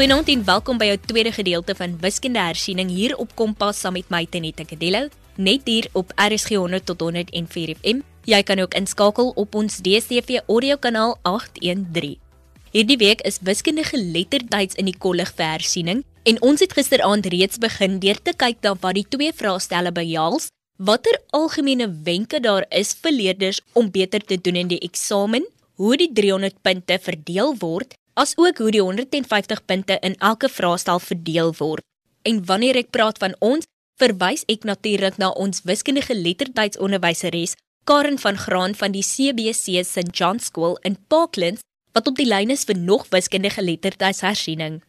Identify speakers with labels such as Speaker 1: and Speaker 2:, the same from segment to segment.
Speaker 1: Goeienaand en welkom by jou tweede gedeelte van Wiskunde Hersiening hier op Kompas saam met my Tenita Kadello, net hier op RSG 100 tot 104 FM. Jy kan ook inskakel op ons DStv audio kanaal 813. Hierdie week is wiskunde geletterdheids in die kollig vir hersiening en ons het gisteraand reeds begin deur te kyk na wat die twee vraestelle behels, watter algemene wenke daar is vir leerders om beter te doen in die eksamen, hoe die 300 punte verdeel word, asook hoe die 150 punte in elke vraestel verdeel word. En wanneer ek praat van ons, verwys ek natuurlik na ons wiskunde geletterdheidsonderwyseres Karen van Graan van die CBC St John School in Parklands wat op die lyn is vir nog wiskundige geletterdheidshersiening.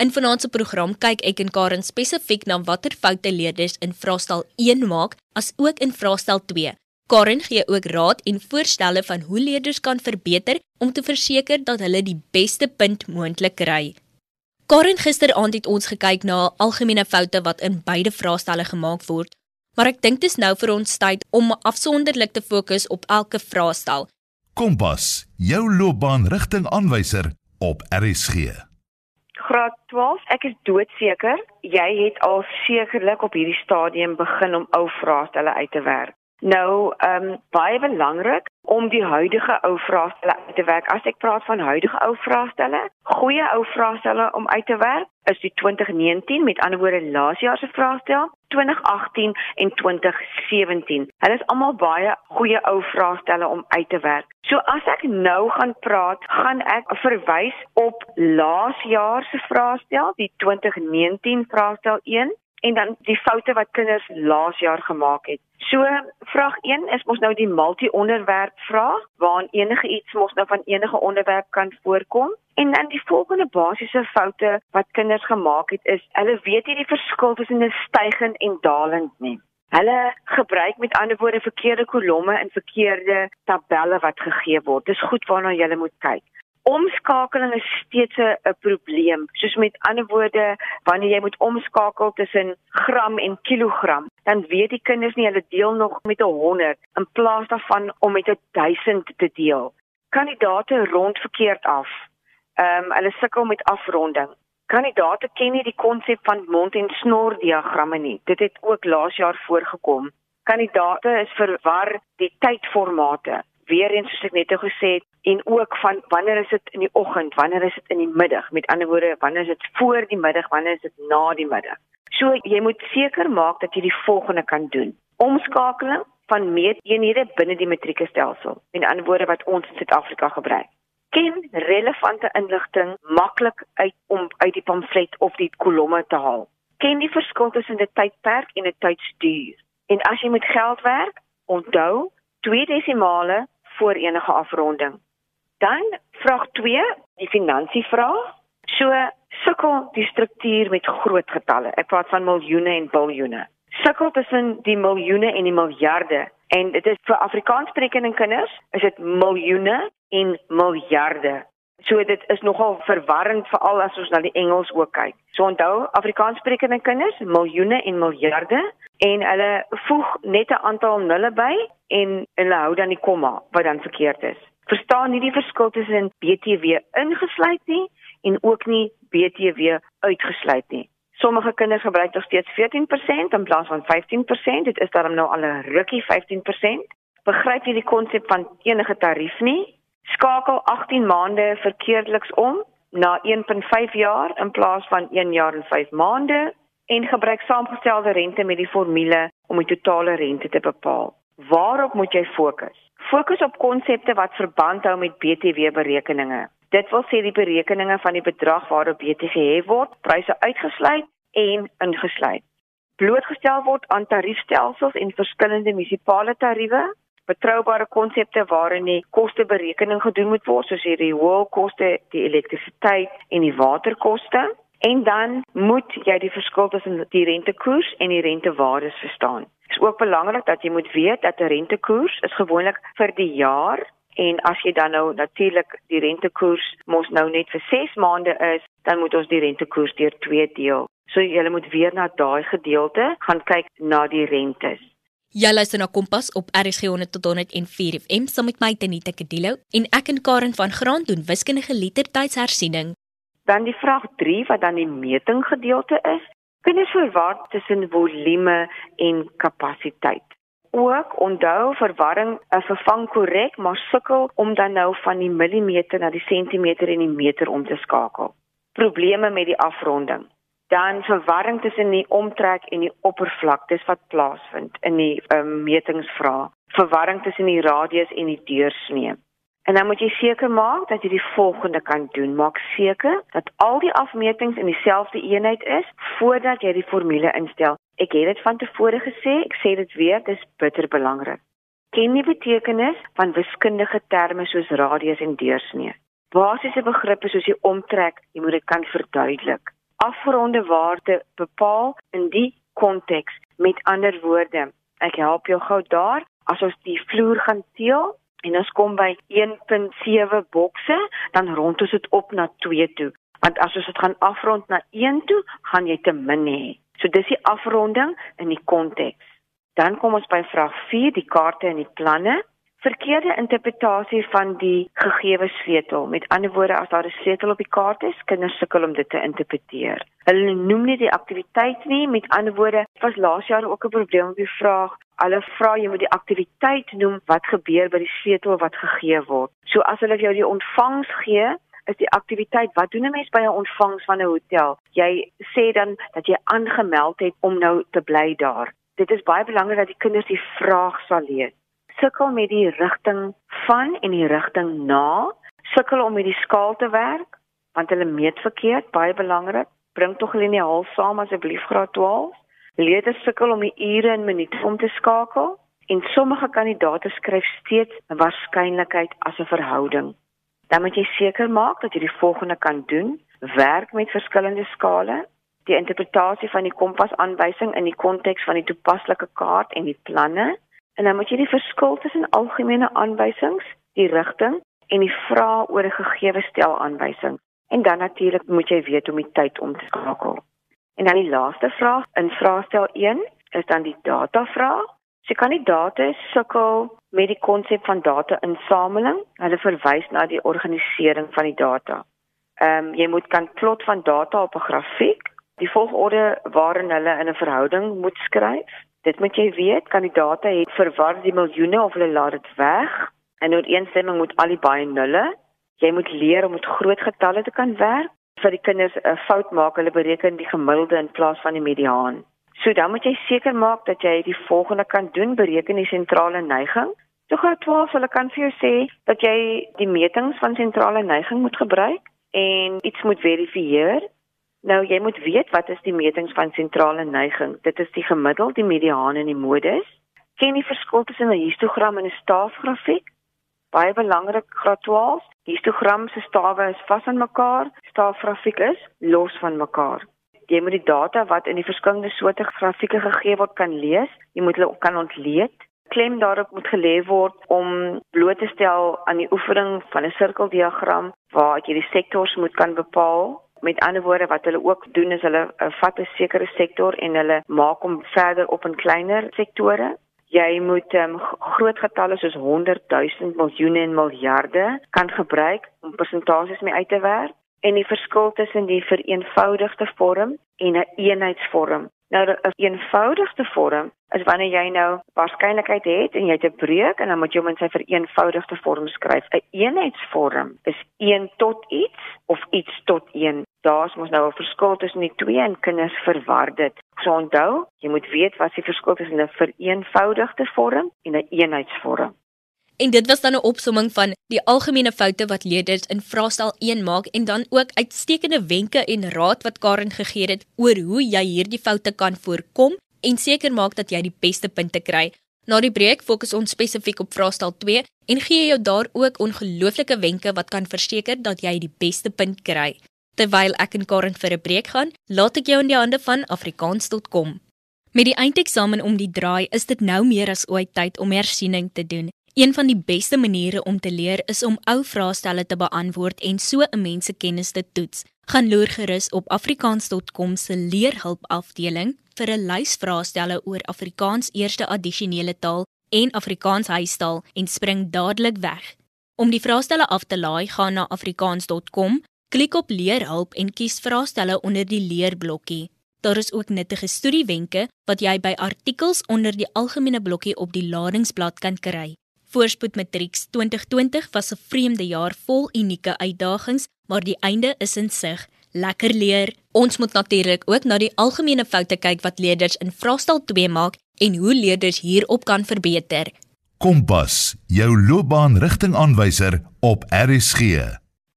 Speaker 1: In vanaand se program kyk ek en Karen spesifiek na watter foute leerders in vraestel 1 maak, as ook in vraestel 2. Karen gee ook raad en voorstelle van hoe leerders kan verbeter om te verseker dat hulle die beste punt moontlik kry. Karen gisteraand het ons gekyk na algemene foute wat in beide vraestelle gemaak word, maar ek dink dit is nou vir ons tyd om afsonderlik te fokus op elke vraestel.
Speaker 2: Kompas, jou loopbaanrigtingaanwyser op RSG.
Speaker 3: Graad 12, ek is doodseker jy het al sekerlik op hierdie stadium begin om ou vraestelle uit te werk. Nou, ehm um, baie belangrik om die huidige ou vraestelle uit te werk. As ek praat van huidige ou vraestelle, goeie ou vraestelle om uit te werk is die 2019 met ander woorde laas jaar se vraestel, 2018 en 2017. Hulle is almal baie goeie ou vraestelle om uit te werk. So as ek nou gaan praat, gaan ek verwys op laas jaar se vraestel, die 2019 vraestel 1 en dan die foute wat kinders laas jaar gemaak het. So vraag 1 is mos nou die multi-onderwerp vraag waarin enige iets mos nou van enige onderwerp kan voorkom. En dan die volgende basiese foute wat kinders gemaak het is hulle weet nie die verskil tussen 'n stygend en dalend nie. Hulle gebruik met ander woorde verkeerde kolomme en verkeerde tabelle wat gegee word. Dis goed waarna jy moet kyk. Omskakeling is steeds 'n probleem. Soos met ander woorde, wanneer jy moet omskakel tussen gram en kilogram, dan weet die kinders nie hulle deel nog met 'n 100 in plaas daarvan om met 'n 1000 te deel. Kandidate rond verkeerd af. Ehm um, hulle sukkel met afronding. Kandidate ken nie die konsep van mond en snor diagramme nie. Dit het ook laas jaar voorgekom. Kandidate is verwar die tydformate weer eens soos ek net gesê het en ook van wanneer is dit in die oggend, wanneer is dit in die middag, met ander woorde, wanneer is dit voor die middag, wanneer is dit na die middag. So jy moet seker maak dat jy die volgende kan doen. Omskakeling van meeteenhede binne die matriekstelsel, met ander woorde wat ons in Suid-Afrika gebruik. Ken relevante inligting maklik uit om uit die pamflet of die kolomme te haal. Ken die verskil tussen 'n tydperk en 'n tydstuur. En as jy met geld werk, onthou twee desimale voor enige afronding. Dan vraag 2, die finansievraag. So sukkel die struktuur met groot getalle. Ek praat van miljoene en biljoene. Sukkel tussen die miljoene en die miljarde. En dit is vir Afrikaanssprekende kinders, is dit miljoene en miljarde. So dit is nogal verwarrend veral as ons na die Engels ook kyk. So onthou Afrikaanssprekende kinders, miljoene en miljarde en hulle voeg net 'n aantal nulle by en hulle hou dan die komma wat dan verkeerd is. Verstaan nie die verskil tussen BTW ingesluit nie en ook nie BTW uitgesluit nie. Sommige kinders gebruik nog steeds 14% in plaas van 15%. Dit is daarom nou al 'n rukkie 15%. Begryp jy die konsep van enige tarief nie? Skakel 18 maande verkeerdeliks om na 1.5 jaar in plaas van 1 jaar en 5 maande en gebruik saamgestelde rente met die formule om die totale rente te bepaal. Waarop moet jy fokus? Fokus op konsepte wat verband hou met BTW berekeninge. Dit wil sê die berekeninge van die bedrag waarop BTW gehef word, pryse uitgesluit en ingesluit. Blootgestel word aan tariefstelsels en verskillende munisipale tariewe, betroubare konsepte waarin die kosteberekening gedoen moet word, soos die hoëkoste, die elektrisiteit en die waterkoste. En dan moet jy die verskil tussen die rentekoers en die rentewaardes verstaan. Dit is ook belangrik dat jy moet weet dat 'n rentekoers is gewoonlik vir die jaar en as jy dan nou natuurlik die rentekoers mos nou net vir 6 maande is, dan moet ons die rentekoers deur 2 deel. So jy moet weer na daai gedeelte gaan kyk na die rentes.
Speaker 1: Jy luister na Kompas op RSG 100 tot 104 FM saam met my Tenita Kadilo en ek en Karen van Graan doen wiskundige lettertydshersiening
Speaker 3: Dan die vraag 3 wat dan die metinggedeelte is. Kinders verwar tussen volume en kapasiteit. Ook onthou verwarring 'n vervang korrek, maar sukkel om dan nou van die millimeter na die sentimeter en die meter om te skakel. Probleme met die afronding. Dan verwarring tussen die omtrek en die oppervlaktes wat plaasvind in die um, metingsvrae. Verwarring tussen die radius en die deursnee. En dan moet jy seker maak dat jy die volgende kan doen. Maak seker dat al die afmetings in dieselfde eenheid is voordat jy die formule instel. Ek het dit van tevore gesê, ek sê dit weer, dis bitter belangrik. Ken die betekenis van wiskundige terme soos radius en deursnee. Basiese begrippe soos die omtrek, jy moet dit kan verduidelik. Afgeronde waarde bepaal in die konteks. Met ander woorde, ek help jou gou daar. As ons die vloer gaan teel, en ons kom by 1.7 bokse, dan rond ons dit op na 2 toe. Want as ons dit gaan afrond na 1 toe, gaan jy te min hê. So dis die afronding in die konteks. Dan kom ons by vraag 4, die kaarte en die planne. Verkeerde interpretasie van die gegeewe sleutel. Met ander woorde, as daar 'n sleutel op die kaart is, kinders sukkel om dit te interpreteer. Hulle noem nie die aktiwiteit nie. Met ander woorde, was laas jaar ook 'n probleem op die vraag Hulle vra jy moet die aktiwiteit noem wat gebeur by die sleutel wat gegee word. So as hulle jou die ontvangs gee, is die aktiwiteit wat doen 'n mens by 'n ontvangs van 'n hotel? Jy sê dan dat jy aangemeld het om nou te bly daar. Dit is baie belangrik dat die kinders die vraag sal lees. Sukkel met die rigting van en die rigting na. Sukkel om met die skaal te werk want hulle meet verkeerd, baie belangrik. Bring tog hulle in die hal saam asseblief graad 12. Leerders sukkel om die ure en minute om te skakel en sommige kandidaate skryf steeds 'n waarskynlikheid as 'n verhouding. Dan moet jy seker maak dat jy die volgende kan doen: werk met verskillende skale, die interpretasie van die kompasaanwysing in die konteks van die toepaslike kaart en die planne, en dan moet jy die verskil tussen algemene aanwysings, die rigting en die vrae oor 'n gegeewe stel aanwysing. En dan natuurlik moet jy weet om die tyd om te skakel. En dan die laaste vraag in vraestel 1 is dan die data vraag. So kandidaate sukkel met die konsep van data-insameling. Hulle verwys na die organisering van die data. Ehm um, jy moet kan plot van data op 'n grafiek, die volgorde waarin hulle in 'n verhouding moet skryf. Dit moet jy weet, kandidaate het verwar die miljoene of hulle laat dit weg. En ooreenstemming moet al die baie nulle. Jy moet leer om met groot getalle te kan werk vir die kinders 'n fout maak, hulle bereken die gemiddelde in plaas van die mediaan. So dan moet jy seker maak dat jy die volgende kan doen, bereken die sentrale neiging. So gou 12 hulle kan vir jou sê dat jy die metings van sentrale neiging moet gebruik en iets moet verifieer. Nou jy moet weet wat is die metings van sentrale neiging? Dit is die gemiddeld, die mediaan en die modus. Ken die verskil tussen 'n histogram en 'n staafgrafiek? Baie belangrik graad 12. Histogram se stawe is vas aan mekaar, staafgrafiek is los van mekaar. Jy moet die data wat in die verskillende soorte grafieke gegee word kan lees. Jy moet hulle kan ontleed. Klem daarop moet gelê word om bloot te stel aan die oefening van 'n sirkeldiagram waar jy die sektors moet kan bepaal. Met ander woorde wat hulle ook doen is hulle uh, vat 'n sekere sektor en hulle maak hom verder op in kleiner sektore jy moet um, groot getalle soos 100 000 miljoene en miljarde kan gebruik om persentasies mee uit te werk en die verskil tussen die vereenvoudigde vorm en 'n een eenheidsvorm. Nou 'n eenvoudigde vorm is wanneer jy nou waarskynlikheid het en jy het 'n breuk en dan moet jy hom in sy vereenvoudigde vorm skryf. 'n Eenheidsvorm is 1 tot iets of iets tot 1. Daar's mos nou 'n verskil tussen die twee en kinders verwar dit. So onthou, jy moet weet wat die verskil tussen 'n vereenvoudigde vorm en 'n een eenheidsvorm.
Speaker 1: En dit was dan 'n opsomming van die algemene foute wat leerders in vraestel 1 maak en dan ook uitstekende wenke en raad wat Karen gegee het oor hoe jy hierdie foute kan voorkom en seker maak dat jy die beste punte kry. Na die breek fokus ons spesifiek op vraestel 2 en gee jou daar ook ongelooflike wenke wat kan verseker dat jy die beste punt kry. Terwyl ek en Karen vir 'n breek gaan, laat ek jou in die hande van afrikaans.com. Met die eindeksamen om die draai, is dit nou meer as ooit tyd om hersiening te doen. Een van die beste maniere om te leer is om ou vraestelle te beantwoord en so 'n mens se kennis te toets. Gaan loer gerus op afrikaans.com se leerhulp afdeling vir 'n lys vraestelle oor Afrikaans eerste addisionele taal en Afrikaans huistaal en spring dadelik weg. Om die vraestelle af te laai, gaan na afrikaans.com Klik op Leerhulp en kies vraestelle onder die leerblokkie. Daar is ook nuttige studiewenke wat jy by artikels onder die algemene blokkie op die ladingsblad kan kry. Voorspoed Matrieks 2020 was 'n vreemde jaar vol unieke uitdagings, maar die einde is in sig. Lekker leer. Ons moet natuurlik ook na die algemene foute kyk wat leerders in vraestel 2 maak en hoe leerders hierop kan verbeter.
Speaker 2: Kompas, jou loopbaanrigtingaanwyser op RSG.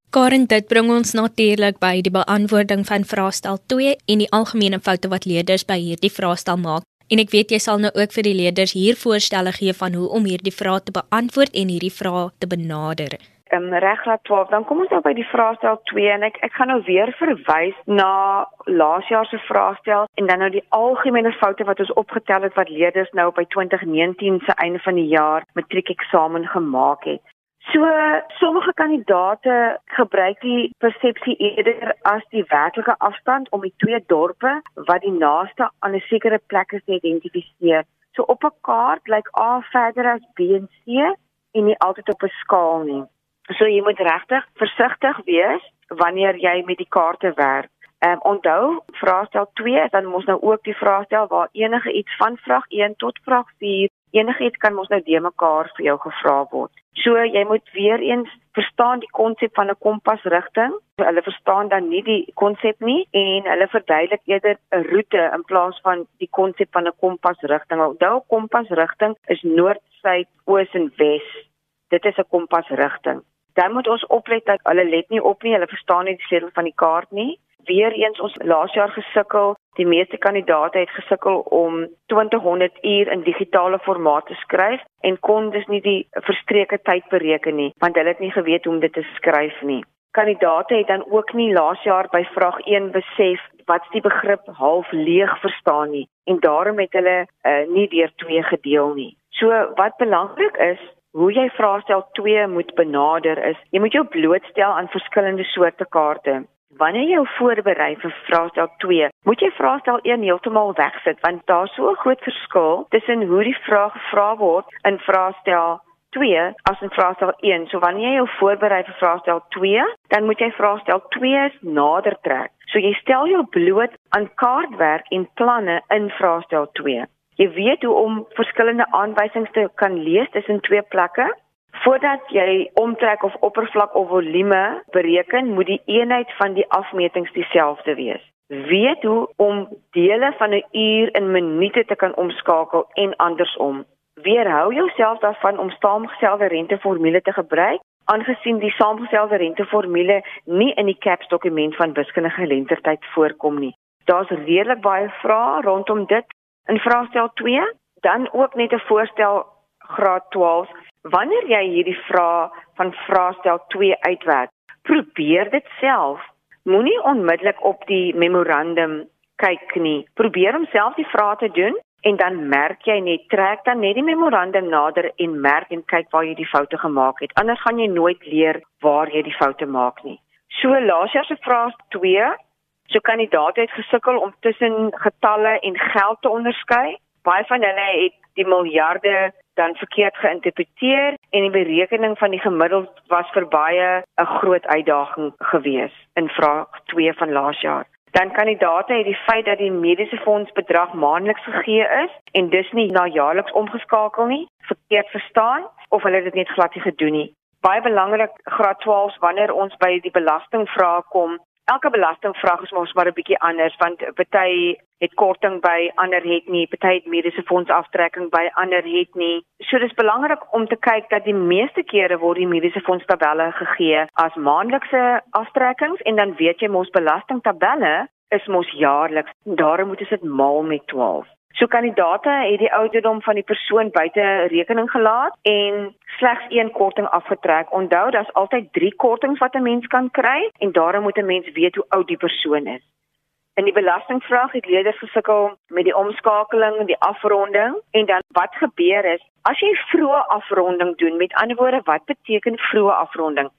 Speaker 1: Karen, dit bring ons natuurlik by die beantwoording van vraestel 2 en die algemene foute wat leerders by hierdie vraestel maak. En ek weet jy sal nou ook vir die leerders hier voorstelle gee van hoe om hierdie vrae te beantwoord en hierdie vrae te benader.
Speaker 3: Um, Regraad 12, dan kom ons nou by die vraestel 2 en ek ek gaan nou weer verwys na laas jaar se vraestel en dan nou die algemene foute wat ons opgetel het wat leerders nou by 2019 se einde van die jaar matriekeksamen gemaak het. So sommige kandidate gebruik die persepsie eerder as die werklike afstand om die twee dorpe wat die naaste aan 'n sekere plek is te identifiseer. So op 'n kaart lyk A verder as B en C en nie altyd op 'n skaal nie. So jy moet regtig versigtig wees wanneer jy met die kaarte werk. Ehm um, onthou, vraestel 2 is dan mos nou ook die vraestel waar enige iets van vraag 1 tot vraag 4 enigiets kan mos nou de mekaar vir jou gevra word. So jy moet weer eens verstaan die konsep van 'n kompasrigting. So, hulle verstaan dan nie die konsep nie en hulle verduidelik eerder 'n roete in plaas van die konsep van 'n kompasrigting. Onthou kompasrigting is noord, suid, oos en wes. Dit is 'n kompasrigting. Dan moet ons oplet dat hulle let nie op nie, hulle verstaan nie die sleutel van die kaart nie weer eens ons laas jaar gesukkel. Die meeste kandidaate het gesukkel om 2000 uur in digitale formaat te skryf en kon dus nie die verstreke tyd bereken nie, want hulle het nie geweet hoe om dit te skryf nie. Kandidate het dan ook nie laas jaar by vraag 1 besef wat die begrip half leeg verstaan nie en daarom het hulle uh, nie deur twee gedeel nie. So wat belangrik is, hoe jy vraestel 2 moet benader is, jy moet jou blootstel aan verskillende soorte kaarte. Wanneer jy jou voorberei vir vraestel 2, moet jy vraestel 1 heeltemal wegsit want daar's so 'n groot verskil tussen hoe die vraag gevra word in vraestel 2 as in vraestel 1. So wanneer jy jou voorberei vir vraestel 2, dan moet jy vraestel 2 nader trek. So jy stel jou bloot aan kaartwerk en planne in vraestel 2. Jy weet hoe om verskillende aanwysings te kan lees tussen twee plekke Voordat jy omtrek of oppervlak of volume bereken, moet die eenheid van die afmetings dieselfde wees. Weet hoe om dele van 'n uur in minute te kan omskakel en andersom. Weerhou jouself daarvan om saamgestelde renteformule te gebruik, aangesien die saamgestelde renteformule nie in die CAPS dokument van wiskundige geletterdheid voorkom nie. Daar's redelik baie vrae rondom dit in vraestel 2, dan ook net 'n voorstel graad 12 Wanneer jy hierdie vrae van vraestel 2 uitwerk, probeer dit self. Moenie onmiddellik op die memorandum kyk nie. Probeer om self die vrae te doen en dan merk jy net trek dan net die memorandum nader en merk en kyk waar jy die foute gemaak het. Anders gaan jy nooit leer waar jy die foute maak nie. So laas jaar se vraag 2, so kandidaat het gesukkel om tussen getalle en geld te onderskei. Baie van hulle het die miljarde dan verkeerd geïnterpreteer en die berekening van die gemiddeld was vir baie 'n groot uitdaging gewees in vraag 2 van laas jaar. Dan kandidaate het die feit dat die mediese fonds bedrag maandeliks gegee is en dus nie na jaarliks omgeskakel nie, verkeerd verstaan of hulle dit net glad nie gedoen nie. Baie belangrik graad 12 wanneer ons by die belastingvrae kom, elke belastingvraag is mos maar 'n bietjie anders want party het korting by, ander het nie, party het mediese fonds aftrekking by, ander het nie. So dis belangrik om te kyk dat die meeste kere word die mediese fonds tabelle gegee as maandelikse aftrekkings en dan weet jy mos belastingtabelle is mos jaarliks. Daarom moet dit maal met 12. So kandidate het die ouderdom van die persoon buite rekening gelaat en slegs een korting afgetrek. Onthou, daar's altyd 3 kortings wat 'n mens kan kry en daarom moet 'n mens weet hoe oud die persoon is. In die belastingvraag het leerders gesukkel met die omskakeling en die afronding en dan wat gebeur is as jy vroeë afronding doen, met ander woorde, wat beteken vroeë afronding?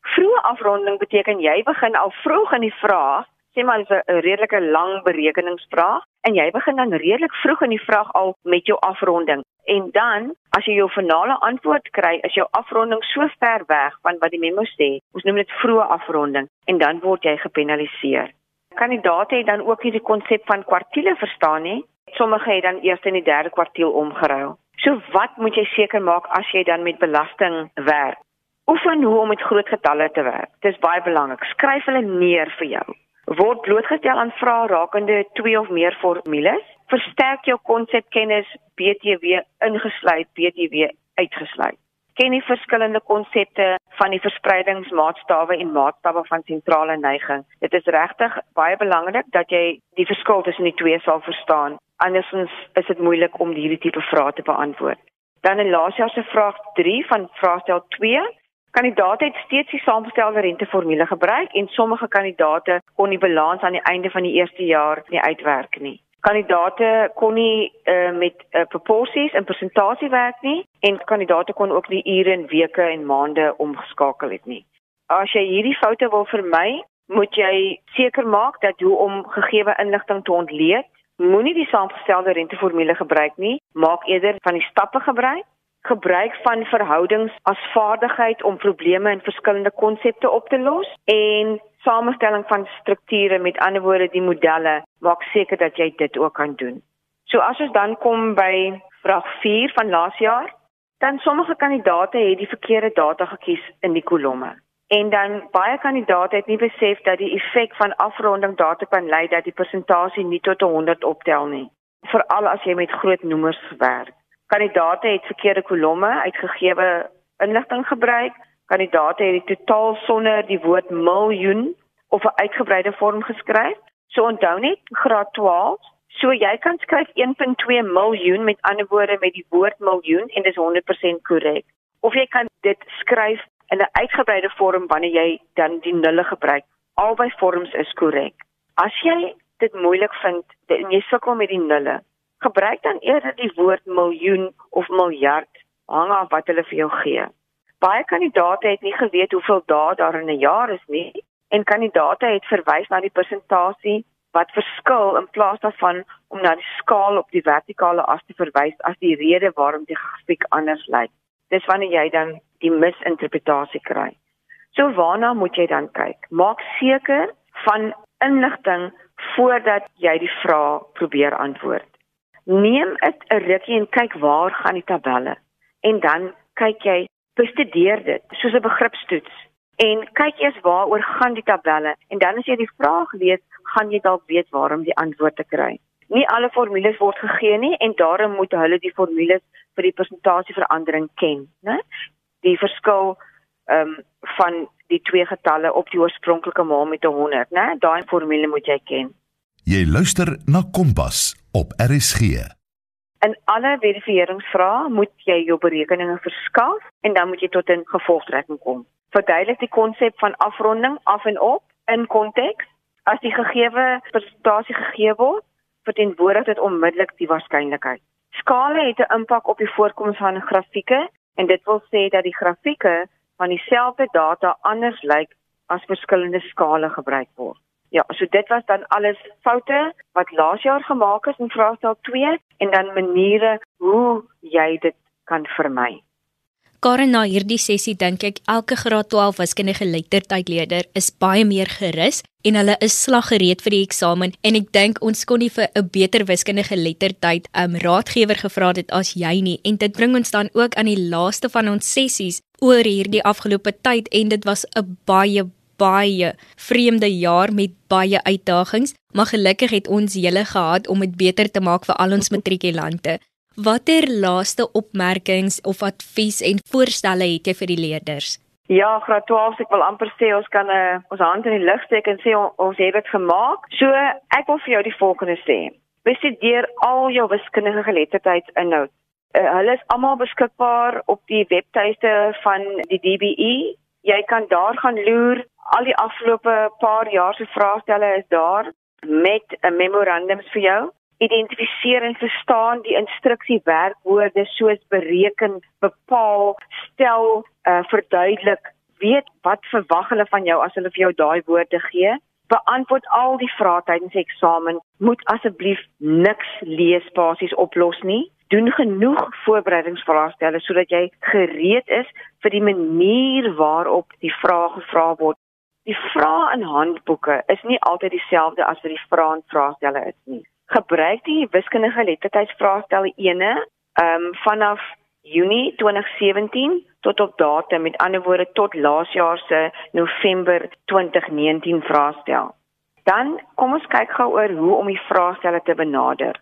Speaker 3: Vroeë afronding beteken jy begin al vroeg in die vraag sê maar 'n redelike lang berekeningsvraag en jy begin dan redelik vroeg in die vraag al met jou afronding. En dan, as jy jou finale antwoord kry, is jou afronding so ver weg van wat die memo sê. Ons noem dit vroeë afronding en dan word jy gepenaliseer. Kandidate het dan ook nie die konsep van kwartiele verstaan nie. Sommige het dan eers in die derde kwartiel omgeruil. So wat moet jy seker maak as jy dan met belasting werk? Oefen hoe om met groot getalle te werk. Dit is baie belangrik. Skryf hulle neer vir jou. Word blootgestel aan vrae rakende twee of meer formules. Versterk jou konsepkennis BTW ingesluit, BTW uitgesluit. Ken die verskillende konsepte van die verspreidingsmaatstawwe en maatstawwe van sentrale neiging. Dit is regtig baie belangrik dat jy die verskil tussen die twee sal verstaan. Andersins is dit moeilik om hierdie tipe vrae te beantwoord. Dan in laasjaar se vraag 3 van vraestel 2 Kandidaate het steeds die saamgestelde renteformule gebruik en sommige kandidaate kon die balans aan die einde van die eerste jaar nie uitwerk nie. Kandidate kon nie uh, met uh, proporsies en persentasie werk nie en kandidate kon ook nie ure en weke en maande omgeskakel het nie. As jy hierdie foute wil vermy, moet jy seker maak dat hoe om gegeewe inligting te ontleed, moenie die saamgestelde renteformule gebruik nie, maak eerder van die stappe gebruik gebruik van verhoudings as vaardigheid om probleme in verskillende konsepte op te los en samestelling van strukture met ander woorde die modelle maak seker dat jy dit ook kan doen. So as ons dan kom by vraag 4 van laas jaar, dan sommige kandidate het die verkeerde data gekies in die kolomme. En dan baie kandidate het nie besef dat die effek van afronding data kan lei dat die persentasie nie tot 100 optel nie, veral as jy met groot noemers werk. Kandidate het verkeerde kolomme uitgegeewe inligting gebruik. Kandidate het die totaal sonder die woord miljoen of 'n uitgebreide vorm geskryf. So onthou net graad 12, so jy kan skryf 1.2 miljoen met ander woorde met die woord miljoen en dit is 100% korrek. Of jy kan dit skryf in 'n uitgebreide vorm wanneer jy dan die nulle gebruik. Albei vorms is korrek. As jy dit moeilik vind en jy sukkel met die nulle, gebruik dan eerder die woord miljoen of miljard hang af wat hulle vir jou gee. Baie kandidate het nie geweet hoeveel dae daar in 'n jaar is nie en kandidate het verwys na die persentasie wat verskil in plaas daarvan om na die skaal op die vertikale as te verwys as die rede waarom die grafiek anders lyk. Dis wanneer jy dan die misinterpretasie kry. So waarna moet jy dan kyk? Maak seker van inligting voordat jy die vraag probeer antwoord neem dit 'n rukkie en kyk waar gaan die tabelle. En dan kyk jy bestudeer dit soos 'n begripstoets. En kyk eers waaroor gaan die tabelle. En dan as jy die vraag lees gaan jy dalk weet waarom die antwoord te kry. Nie alle formules word gegee nie en daarom moet hulle die formules vir die persentasieverandering ken né? Die verskil ehm um, van die twee getalle op die oorspronklike maal met 100 né? Daai formule moet jy ken
Speaker 2: Jy luister na Kompas op RSG.
Speaker 3: In alle verifieringsvrae moet jy jou berekeninge verskaf en dan moet jy tot 'n gevolgtrekking kom. Verduidelik die konsep van afronding af en op in konteks. As die gegeewe persentasie gegee word, verteenwoordig dit onmiddellik die waarskynlikheid. Skale het 'n impak op die voorkoms van grafieke en dit wil sê dat die grafieke van dieselfde data anders lyk as verskillende skale gebruik word. Ja, so dit was dan alles foute wat laas jaar gemaak is in vraestel 2 en dan maniere hoe jy dit kan vermy.
Speaker 1: Karen na hierdie sessie dink ek elke graad 12 wiskundige lettertydleerder is baie meer gerus en hulle is slaggereed vir die eksamen en ek dink ons kon nie vir 'n beter wiskundige lettertyd 'n um, raadgewer gevra het as jy nie en dit bring ons dan ook aan die laaste van ons sessies oor hierdie afgelope tyd en dit was 'n baie baie vreemde jaar met baie uitdagings, maar gelukkig het ons julle gehad om dit beter te maak vir al ons matrikulante. Watter laaste opmerkings of advies en voorstelle het jy vir die leerders?
Speaker 3: Ja, graad 12, ek wil amper sê ons kan 'n uh, eh, ons hand in die lug steek en sê on, ons het dit gemaak. So, ek wil vir jou die volgende sê. Bestudeer al jou wiskundige geletterdheidsinhoud. Uh, hulle is almal beskikbaar op die webtuiste van die DBE. Jy kan daar gaan loer al die afgelope paar jaar se vraestelle is daar met 'n memorandums vir jou. Identifiseer en verstaan die instruksiewerkwoorde soos bereken, bepaal, stel, uh, verduidelik. Weet wat verwag hulle van jou as hulle vir jou daai woorde gee beantwoord al die vrae tydens eksamen. Moet asseblief niks lees basies oplos nie. Doen genoeg voorbereidingsvraestelle sodat jy gereed is vir die manier waarop die vrae gevra word. Die vrae in handboeke is nie altyd dieselfde as wat die vrae in vraestelle is nie. Gebruik die wiskundige lettertydsvraestelle ene ehm um, vanaf Junie 2017 tot op datum met ander woorde tot laas jaar se November 2019 vraestel. Dan kom ons kyk gou oor hoe om die vraestelle te benader.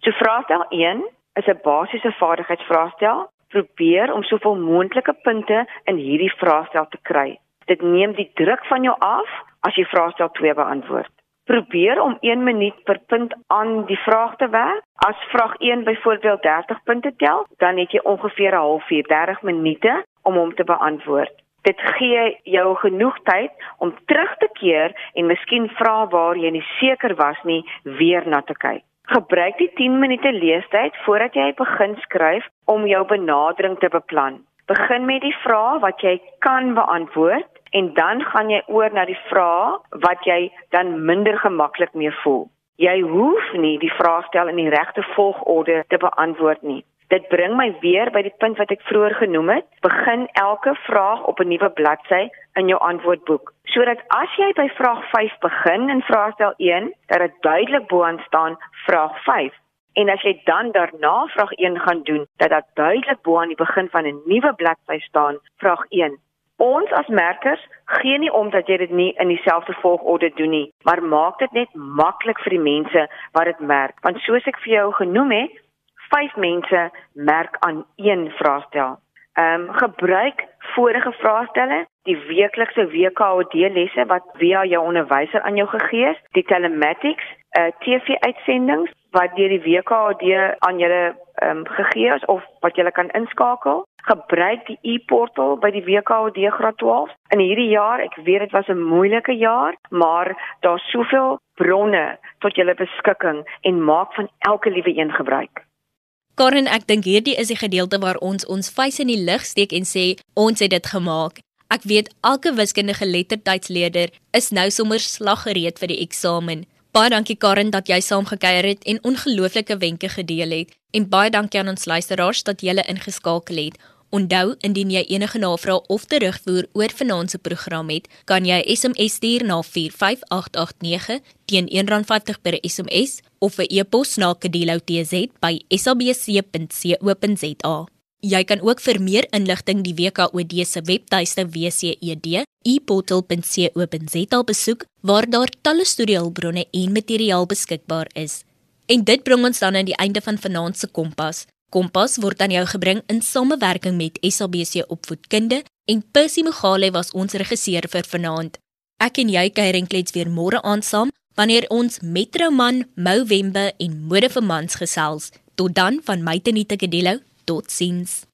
Speaker 3: So vraestel 1 is 'n basiese vaardigheidsvraestel. Probeer om soveel moontlike punte in hierdie vraestel te kry. Dit neem die druk van jou af as jy vraestel 2 beantwoord probeer om 1 minuut per punt aan die vraag te werk. As vraag 1 byvoorbeeld 30 punte tel, dan het jy ongeveer 'n halfuur, 30 minute om hom te beantwoord. Dit gee jou genoeg tyd om terug te keer en miskien vra waar jy nie seker was nie weer na te kyk. Gebruik die 10 minute leestyd voordat jy begin skryf om jou benadering te beplan. Begin met die vraag wat jy kan beantwoord en dan gaan jy oor na die vrae wat jy dan minder gemaklik mee voel. Jy hoef nie die vraestel in die regte volgorde te beantwoord nie. Dit bring my weer by die punt wat ek vroeër genoem het. Begin elke vraag op 'n nuwe bladsy in jou antwoordboek. Sodat as jy by vraag 5 begin in vraestel 1, dat dit duidelik bo-aan staan vraag 5. En as jy dan daarna vraag 1 gaan doen, dat dit duidelik bo-aan die begin van 'n nuwe bladsy staan vraag 1. Ons as merkers gee nie om dat jy dit nie in dieselfde volgorde doen nie, maar maak dit net maklik vir die mense wat dit merk. Want soos ek vir jou genoem het, vyf mense merk aan een vraestel. Ehm um, gebruik vorige vraestelle, die weeklikse WKOD lesse wat via jou onderwyser aan jou gegee is, die telematics, uh, eh, TV-uitsendings wat deur die WKOD aan julle ehm um, gegee is of wat jy kan inskakel gebruik die e-portal by die WKOD graad 12. In hierdie jaar, ek weet dit was 'n moeilike jaar, maar daar's soveel bronne tot julle beskikking en maak van elke liewe een gebruik.
Speaker 1: Karen, ek dink hierdie is die gedeelte waar ons ons vuis in die lug steek en sê ons het dit gemaak. Ek weet elke wiskundige lettertydsleerder is nou sommer slaggereed vir die eksamen. Baie dankie Karen dat jy saamgekyer het en ongelooflike wenke gedeel het. En baie dankie aan ons luisteraars dat julle ingeskakel het. Onthou, indien jy enige navrae of terugvoer oor vanaand se program het, kan jy SMS stuur na 45889 teen R1.50 per SMS of 'n e-pos na kedeloutz@sabc.co.za. Jy kan ook vir meer inligting die WKOD se webtuiste wced.eportal.co.za besoek waar daar talle studiehulpbronne en materiaal beskikbaar is. En dit bring ons dan aan die einde van vanaand se Kompas. Kompas word aan jou gebring in samewerking met SABC Opvoedkunde en Percy Mogale was ons regisseur vir vanaand. Ek en jy kuier enkels weer môre aand saam wanneer ons Metroman, Mou Wembe en Mode vir Mans gesels. Tot dan van my Tenita Kadello. Totsiens.